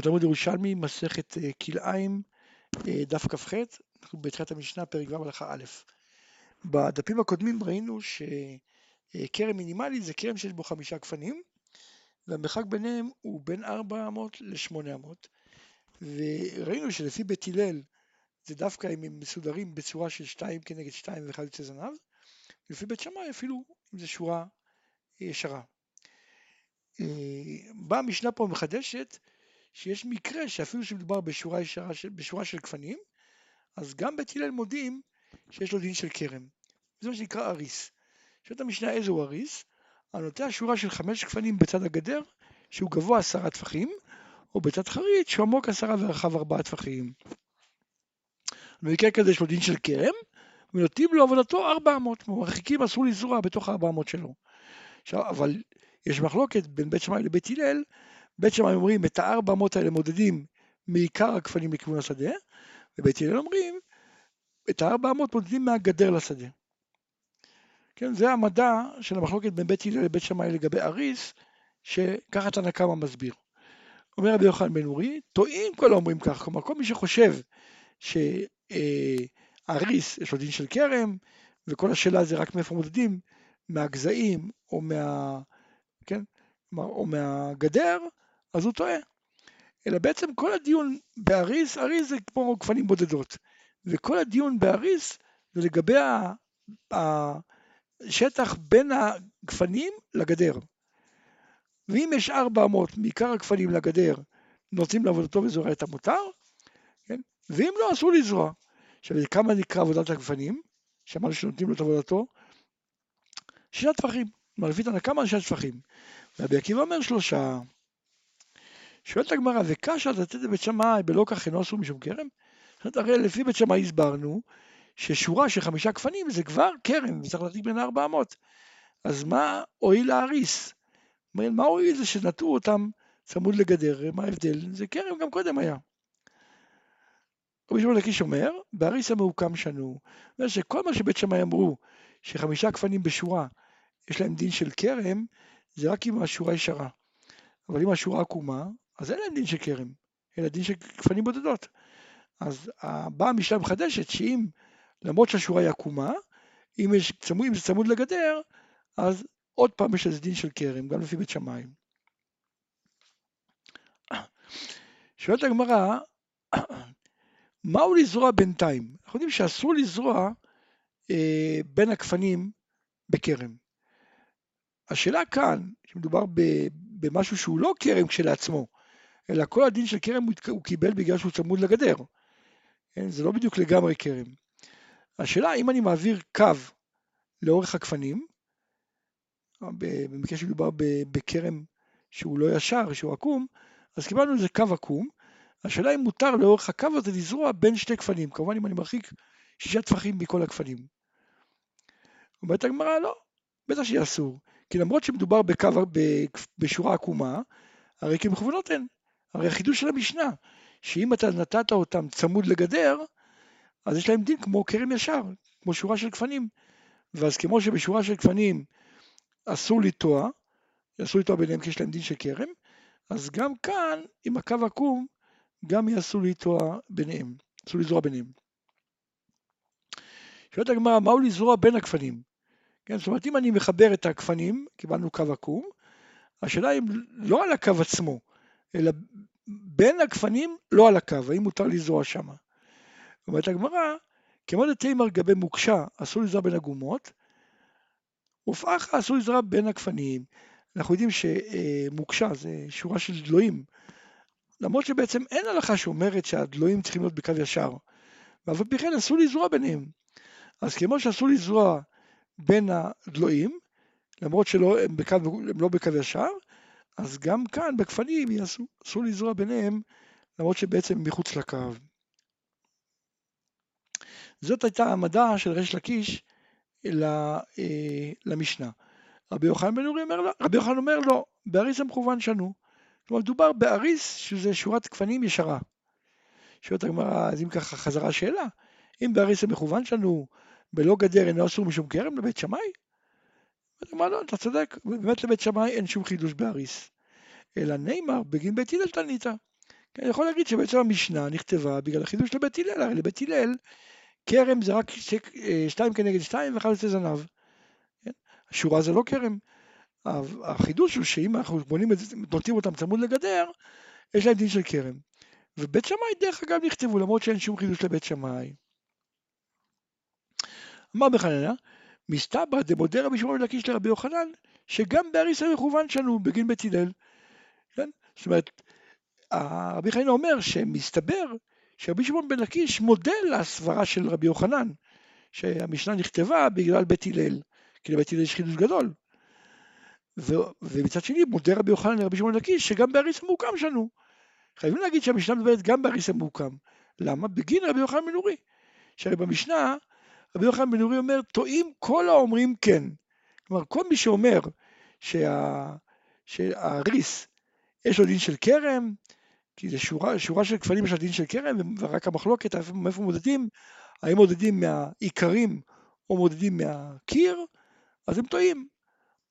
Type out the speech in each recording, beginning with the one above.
אנחנו תלמוד ירושלמי, מסכת אה, כלאיים, אה, דף כ"ח, אנחנו בתחילת המשנה, פרק ו' הלכה א'. בדפים הקודמים ראינו שכרם מינימלי זה כרם שיש בו חמישה גפנים, והמרחק ביניהם הוא בין 400 ל-800, וראינו שלפי בית הלל זה דווקא אם הם מסודרים בצורה של 2 כנגד 2 ואחד יוצא זנב, ולפי בית שמאי אפילו אם זו שורה ישרה. אה, באה המשנה פה ומחדשת שיש מקרה שאפילו שמדובר בשורה, ישרה, בשורה של גפנים, אז גם בית הלל מודים שיש לו דין של כרם. זה מה שנקרא אריס. שואלת המשנה איזה הוא אריס? הנוטע שורה של חמש גפנים בצד הגדר, שהוא גבוה עשרה טפחים, או בצד חרית שהוא עמוק עשרה ורחב ארבעה טפחים. במקרה כזה יש לו דין של כרם, ונותנים לו עבודתו ארבע אמות, מרחיקים אסור לזרוע בתוך הארבע אמות שלו. עכשיו, אבל יש מחלוקת בין בית שמאי לבית הלל, בית שמאי אומרים את הארבע אמות האלה מודדים מעיקר הגפנים לכיוון השדה, ובית הלל אומרים את הארבע אמות מודדים מהגדר לשדה. כן, זה המדע של המחלוקת בין בית הלל לבית שמאי לגבי אריס, שככה תנא קמא מסביר. אומר רבי יוחנן בן אורי, טועים כל האומרים כך, כלומר כל מי שחושב שאריס יש לו דין של כרם, וכל השאלה זה רק מאיפה מודדים, מהגזעים או מה... כן? או מהגדר, אז הוא טועה. אלא בעצם כל הדיון באריס, אריס זה כמו גפנים בודדות, וכל הדיון באריס זה לגבי השטח בין הגפנים לגדר. ואם יש 400 מעיקר הגפנים לגדר נותנים לעבודתו וזורע את המותר, כן? ואם לא, אסור לזרוע. עכשיו, כמה נקרא עבודת הגפנים? שאמרנו שנותנים לו את עבודתו? שישה טפחים. כלומר, לפי תנא כמה שישה טפחים. רבי עקיבא אומר שלושה. שואלת הגמרא, וקשה לתת לבית שמאי בלא כך אינו אסור משום כרם? זאת הרי לפי בית שמאי הסברנו ששורה של חמישה גפנים זה כבר כרם, וצריך להדליק בין ארבע אמות. אז מה הועיל להריס? מה הועיל זה שנטעו אותם צמוד לגדר, מה ההבדל? זה כרם גם קודם היה. רבי שמעון לקיש אומר, באריס המעוקם שנו, אומר שכל מה שבית שמאי אמרו, שחמישה גפנים בשורה, יש להם דין של כרם, זה רק אם השורה ישרה. אבל אם השורה עקומה, אז אין להם דין של כרם, אלא דין של גפנים בודדות. אז באה המשנה מחדשת שאם, למרות שהשורה היא עקומה, אם, יש צמוד, אם זה צמוד לגדר, אז עוד פעם יש לזה דין של כרם, גם לפי בית שמאי. שואלת הגמרא, מהו לזרוע בינתיים? אנחנו יודעים שאסור לזרוע אה, בין הגפנים בכרם. השאלה כאן, שמדובר במשהו שהוא לא כרם כשלעצמו, אלא כל הדין של כרם הוא קיבל בגלל שהוא צמוד לגדר. כן? זה לא בדיוק לגמרי כרם. השאלה אם אני מעביר קו לאורך הגפנים, במקרה שמדובר בכרם שהוא לא ישר, שהוא עקום, אז קיבלנו איזה קו עקום. השאלה אם מותר לאורך הקו הזה לזרוע בין שתי גפנים, כמובן אם אני מרחיק שישה טפחים מכל הגפנים. אומרת הגמרא, לא, בטח שיהיה אסור. כי למרות שמדובר בקו, בשורה עקומה, הרי כמכוונות הן. הרי החידוש של המשנה, שאם אתה נתת אותם צמוד לגדר, אז יש להם דין כמו כרם ישר, כמו שורה של גפנים. ואז כמו שבשורה של גפנים אסור לטוע, אסור לטוע ביניהם כי יש להם דין של כרם, אז גם כאן, עם הקו עקום, גם אסור לטוע ביניהם, אסור לזרוע ביניהם. שואלת הגמרא, מהו לזרוע בין הגפנים? כן, זאת אומרת, אם אני מחבר את הגפנים, קיבלנו קו עקום, השאלה אם לא על הקו עצמו, אלא בין הגפנים, לא על הקו, האם מותר לזרוע שמה. אומרת הגמרא, כמו דתימר גבי מוקשה, אסור לזרוע בין הגומות, ופחה אסור לזרוע בין הגפנים. אנחנו יודעים שמוקשה זה שורה של דלויים, למרות שבעצם אין הלכה שאומרת שהדלויים צריכים להיות בקו ישר, ואף על פי כן אסור לזרוע ביניהם. אז כמו שאסור לזרוע בין הדלויים, למרות שהם לא בקו ישר, אז גם כאן בגפנים אסור לזרוע ביניהם, למרות שבעצם מחוץ לקו. זאת הייתה המדע של ריש לקיש אה, למשנה. רבי יוחנן בן אורי אומר לא, רבי יוחנן אומר לא, באריס המכוון שנו. כלומר מדובר באריס שזה שורת גפנים ישרה. שואלת הגמרא, אז אם ככה חזרה שאלה, אם באריס המכוון שלנו בלא גדר אינו אסור משום כרם לבית שמאי? מה לא, אתה צודק, באמת לבית שמאי אין שום חידוש באריס. אלא נאמר בגין בית הלל תניתא. כן, אני יכול להגיד שבעצם המשנה נכתבה בגלל החידוש לבית הלל, הרי לבית הלל כרם זה רק אה, שתיים כנגד שתיים ואחד יוצא זנב. כן? השורה זה לא כרם. החידוש הוא שאם אנחנו בונים את זה, נוטים אותם צמוד לגדר, יש להם דין של כרם. ובית שמאי דרך אגב נכתבו למרות שאין שום חידוש לבית שמאי. אמר בחננה, מסתברא דמודה רבי שמעון לקיש לרבי יוחנן, שגם באריסה מכוון שנו בגין בית הלל. כן? זאת אומרת, רבי חנינא אומר שמסתבר שרבי שמעון בן לקיש מודה לסברה של רבי יוחנן, שהמשנה נכתבה בגלל בית הלל, כי לבית הלל יש חידוש גדול. ו, ומצד שני מודה רבי יוחנן לרבי שמעון לקיש שגם באריסה מוקם שנו. חייבים להגיד שהמשנה מדברת גם באריסה מוקם. למה? בגין רבי יוחנן בן נורי. שהרי במשנה רבי יוחנן בן נורי אומר, טועים כל האומרים כן. כלומר, כל מי שאומר שה... שהריס יש לו דין של כרם, כי זה שורה, שורה של כפלים יש לה דין של כרם, ורק המחלוקת מאיפה מודדים, האם מודדים מהעיקרים או מודדים מהקיר, אז הם טועים.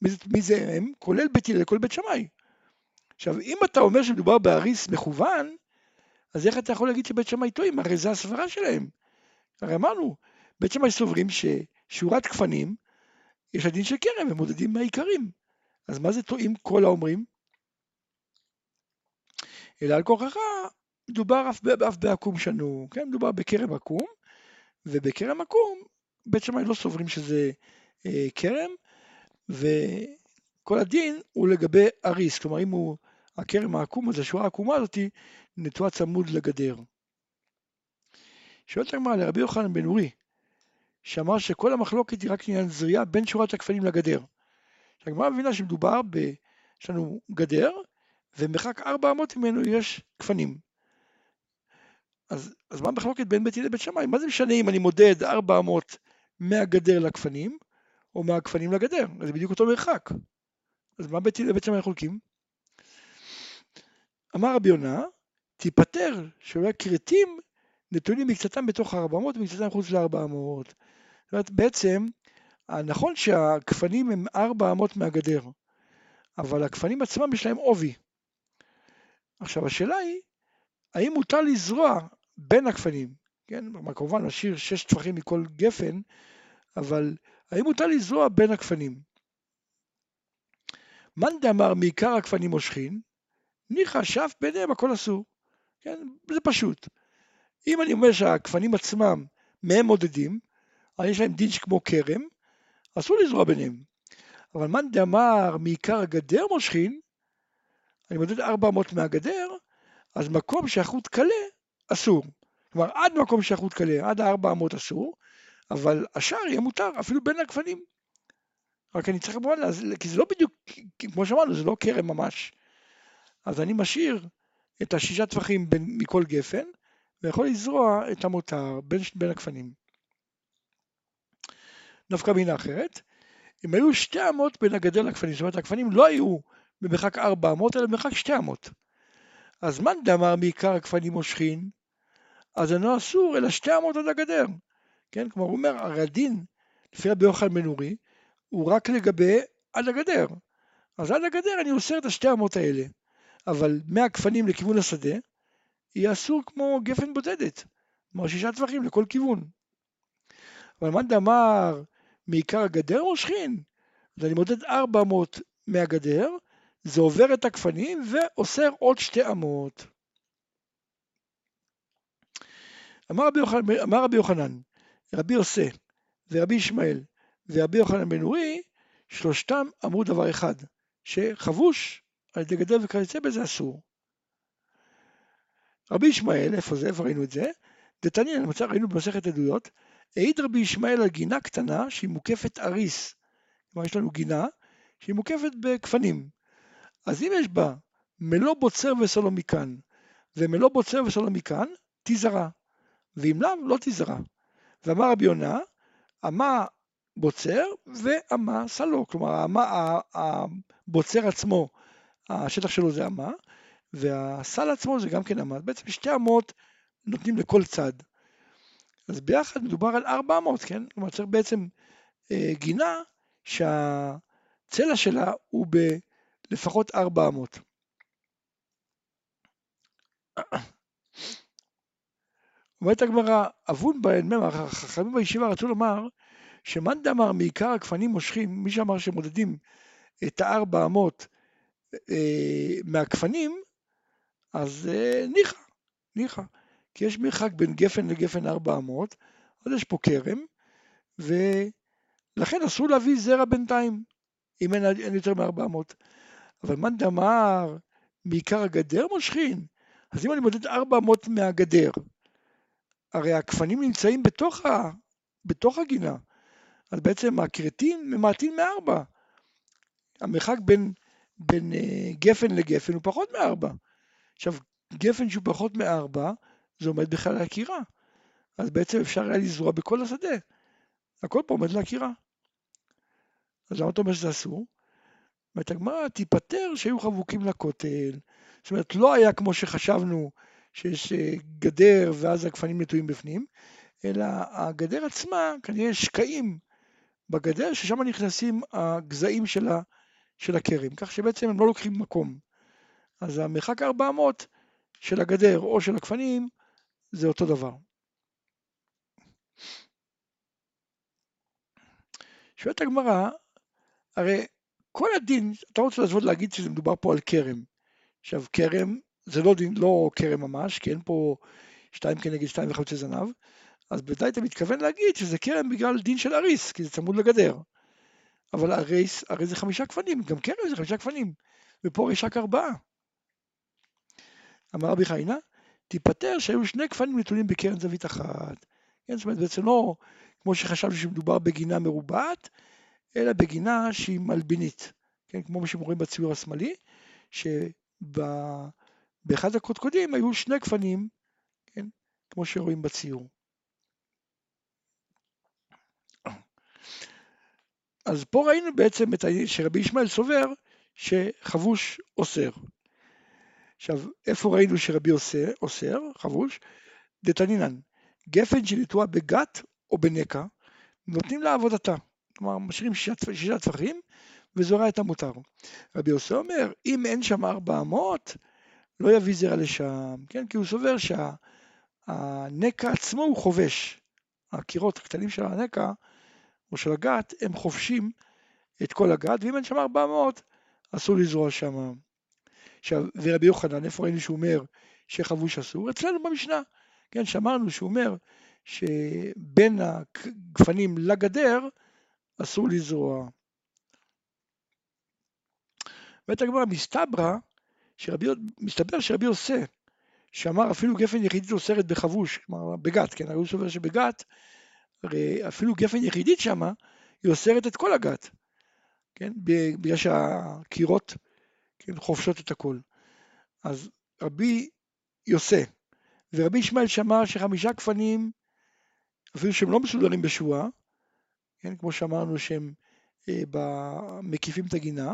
מי, מי זה הם? כולל בית הלל, כולל בית שמאי. עכשיו, אם אתה אומר שמדובר באריס מכוון, אז איך אתה יכול להגיד שבית שמאי טועים? הרי זה הסברה שלהם. הרי אמרנו, בית שמאי סוברים ששורת כפנים, יש לה דין של כרם, הם מודדים מהעיקרים. אז מה זה טועים כל האומרים? אלא על כוחך מדובר אף, אף בעקום שנו, כן? מדובר בכרם עקום, ובכרם עקום בית שמאי לא סוברים שזה אה, כרם, וכל הדין הוא לגבי אריס, כלומר אם הוא, הכרם העקום הזה, השורה העקומה הזאתי, נטועה צמוד לגדר. שואלת הגמרא לרבי יוחנן בן אורי, שאמר שכל המחלוקת היא רק עניין זריעה בין שורת הכפלים לגדר. הגמרא מבינה שמדובר ב... יש לנו גדר, ומרחק 400 ממנו יש גפנים. אז, אז מה המחלוקת בין בית לבית שמאי? מה זה משנה אם אני מודד 400 מהגדר לגפנים, או מהגפנים לגדר? זה בדיוק אותו מרחק. אז מה בית לבית שמאי חולקים? אמר רבי יונה, תיפטר שאולי כרתים נתונים מקצתם בתוך ה-400 ומקצתם חוץ ל-400. זאת אומרת, בעצם, נכון שהגפנים הם 400 מהגדר, אבל הגפנים עצמם יש להם עובי. עכשיו השאלה היא, האם מותר לזרוע בין הגפנים, כן, כמובן נשאיר שש טפחים מכל גפן, אבל האם מותר לזרוע בין הגפנים? מאן דאמר מעיקר הגפנים מושכין, ניחא שאף ביניהם הכל אסור, כן, זה פשוט. אם אני אומר שהגפנים עצמם מהם מודדים, אז יש להם דין כמו כרם, אסור לזרוע ביניהם. אבל מאן דאמר מעיקר הגדר מושכין, אני מודד 400 מהגדר, אז מקום שהחוט קלה, אסור. כלומר, עד מקום שהחוט קלה, עד ה-400 אסור, אבל השאר יהיה מותר, אפילו בין הגפנים. רק אני צריך כמובן, כי זה לא בדיוק, כמו שאמרנו, זה לא כרם ממש. אז אני משאיר את השישה טפחים בין, מכל גפן, ויכול לזרוע את המותר בין, בין הגפנים. נפקא מינה אחרת, אם היו שתי אמות בין הגדר לגפנים, זאת אומרת הגפנים לא היו במרחק 400 אלא במרחק 200. אז מאן דאמר מעיקר הגפנים מושכין, אז אינו אסור אלא 200 עד הגדר. כן, כלומר הוא אומר, הרי הדין לפי רבי יוחנן בן אורי, הוא רק לגבי עד הגדר. אז עד הגדר אני אוסר את השתי אמות האלה. אבל מהגפנים לכיוון השדה, אסור כמו גפן בודדת. כלומר שישה טווחים לכל כיוון. אבל מאן דאמר מעיקר הגדר מושכין, אז אני מודד 400 מהגדר, זה עובר את הגפנים ואוסר עוד שתי אמות. אמר רבי יוחנן, אמר רבי, יוחנן רבי יוסי ורבי ישמעאל ורבי יוחנן בן אורי, שלושתם אמרו דבר אחד, שחבוש על ידי גדר וכיוצא בזה אסור. רבי ישמעאל, איפה זה? איפה ראינו את זה? דתניא, ראינו במסכת עדויות, העיד רבי ישמעאל על גינה קטנה שהיא מוקפת אריס. כלומר יש לנו גינה שהיא מוקפת בכפנים. אז אם יש בה מלוא בוצר וסולומיקן ומלוא בוצר וסולומיקן, תיזרע, ואם לאו, לא תיזרע. ואמר רבי יונה, אמה בוצר ואמה סלו, כלומר אמה, הבוצר עצמו, השטח שלו זה אמה, והסל עצמו זה גם כן אמה, בעצם שתי אמות נותנים לכל צד. אז ביחד מדובר על 400, כן? כלומר צריך בעצם אה, גינה שהצלע שלה הוא ב... לפחות 400. אומרת הגמרא, אבון בהן ממה, החכמים בישיבה רצו לומר שמאן דאמר מעיקר הגפנים מושכים, מי שאמר שמודדים את הארבע אמות אה, מהגפנים, אז אה, ניחא, ניחא. כי יש מרחק בין גפן לגפן ארבע אמות, אז יש פה כרם, ולכן אסור להביא זרע בינתיים, אם אין, אין יותר מארבע אמות. אבל מאן דאמר מעיקר הגדר מושכין, אז אם אני מודד ארבע אמות מהגדר, הרי הכפנים נמצאים בתוך, ה, בתוך הגינה, אז בעצם הכרתים ממעטים מארבע. המרחק בין, בין uh, גפן לגפן הוא פחות מארבע. עכשיו, גפן שהוא פחות מארבע, זה עומד בכלל על עקירה. אז בעצם אפשר היה לזרוע בכל השדה. הכל פה עומד לעקירה. אז למה אתה אומר שזה אסור? אומרת הגמרא, תיפטר שהיו חבוקים לכותל. זאת אומרת, לא היה כמו שחשבנו שיש אה, גדר ואז הגפנים נטועים בפנים, אלא הגדר עצמה, כנראה שקעים בגדר, ששם נכנסים הגזעים של, של הכרם, כך שבעצם הם לא לוקחים מקום. אז המרחק 400 של הגדר או של הגפנים זה אותו דבר. שואלת הגמרא, הרי כל הדין, אתה רוצה לעזוב להגיד שזה מדובר פה על כרם. עכשיו כרם זה לא, דין, לא כרם ממש, כי אין פה שתיים כנגד שתיים וחצי זנב, אז בוודאי אתה מתכוון להגיד שזה כרם בגלל דין של אריס, כי זה צמוד לגדר. אבל אריס, הרי זה חמישה גפנים, גם כרם זה חמישה גפנים, ופה יש רק ארבעה. אמר רבי חיינה, תיפטר שהיו שני גפנים נתונים בקרן זווית אחת. כן, זאת אומרת, בעצם לא כמו שחשבנו שמדובר בגינה מרובעת, אלא בגינה שהיא מלבינית. כן, כמו מה שרואים בציור השמאלי, שבאחד הקודקודים היו שני גפנים, כן, כמו שרואים בציור. אז פה ראינו בעצם את שרבי ישמעאל סובר שחבוש אוסר. עכשיו, איפה ראינו שרבי אוסר, חבוש? דתנינן, גפן שנטועה בגת או בנקע, נותנים לה עבודתה. כלומר, משאירים שישה טפחים וזורע את המותר. רבי יוסי אומר, אם אין שם ארבע אמות, לא יביא זרע לשם, כן? כי הוא סובר שהנקע עצמו הוא חובש. הקירות הקטנים של הנקע או של הגת, הם חובשים את כל הגת, ואם אין שם ארבע אמות, אסור לזרוע שם. עכשיו, ורבי יוחנן, איפה ראינו שהוא אומר שחבוש אסור? אצלנו במשנה, כן, שאמרנו שהוא אומר שבין הגפנים לגדר אסור לזרוע. אומרת הגמרא, מסתברא, מסתבר שרבי עושה, שאמר אפילו גפן יחידית אוסרת בחבוש, כלומר בגת, כן, הרי הוא סובר שבגת, הרי אפילו גפן יחידית שמה, היא אוסרת את כל הגת, כן, בגלל שהקירות כן, חופשות את הכל. אז רבי יוסה ורבי ישמעאל שמע שחמישה גפנים, אפילו שהם לא מסודרים בשואה, כן, כמו שאמרנו שהם אה, מקיפים את הגינה,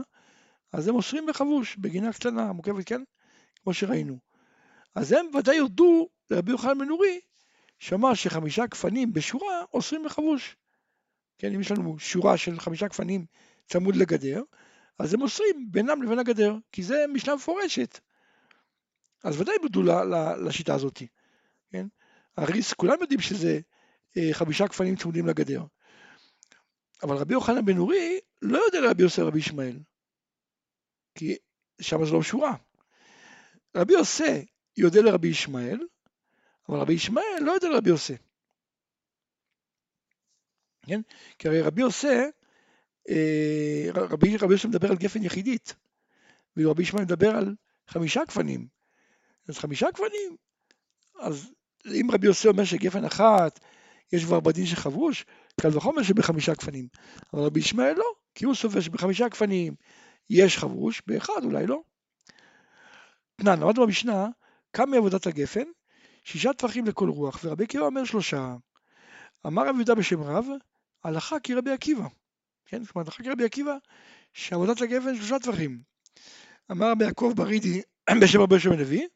אז הם אוסרים בחבוש, בגינה קטנה, מוקפת, כן? כמו שראינו. אז הם ודאי יודו לרבי יוחנן בן נורי, שאמר שחמישה גפנים בשורה אוסרים בחבוש. כן, אם יש לנו שורה של חמישה גפנים צמוד לגדר, אז הם אוסרים בינם לבין הגדר, כי זה משנה מפורשת. אז ודאי בודו לשיטה הזאת, כן? הריס, כולם יודעים שזה אה, חמישה גפנים צמודים לגדר. אבל רבי יוחנן בן אורי לא יודע לרבי יוסף רבי ישמעאל, כי שם זה לא שורה. רבי יוסף יודע לרבי ישמעאל, אבל רבי ישמעאל לא יודע לרבי יוסף. כן? כי הרי רבי יוסף, רבי, רבי יוסף מדבר על גפן יחידית, ורבי ישמעאל מדבר על חמישה גפנים. אז חמישה גפנים, אז אם רבי יוסף אומר שגפן אחת יש כבר בדין של חבוש, קל וחומר שבחמישה גפנים. אבל רבי ישמעאל לא, כי הוא סובר שבחמישה גפנים יש חבוש, באחד אולי לא. תנן, למדנו במשנה, כמה מעבודת הגפן? שישה טפחים לכל רוח, ורבי עקיבא אומר שלושה. אמר רבי יהודה בשם רב, הלכה כרבי עקיבא. כן, זאת אומרת, הלכה כרבי עקיבא, שעבודת הגפן שלושה טפחים. אמר רבי יעקב ברידי בשם רבי יושב הנביא,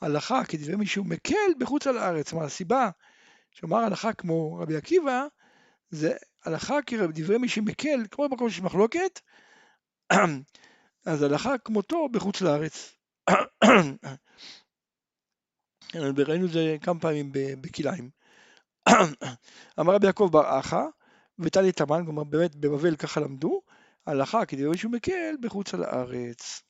הלכה כדברי מישהו מקל בחוץ על הארץ. כלומר, הסיבה שאמר הלכה כמו רבי עקיבא, זה הלכה כדברי מי שמקל, כמו במקום שיש מחלוקת, אז הלכה כמותו בחוץ לארץ. וראינו את זה כמה פעמים בכלאיים. אמר רבי יעקב בר אחא וטלי תמן, כלומר באמת בבבל ככה למדו, הלכה כדי שהוא מקל בחוץ לארץ.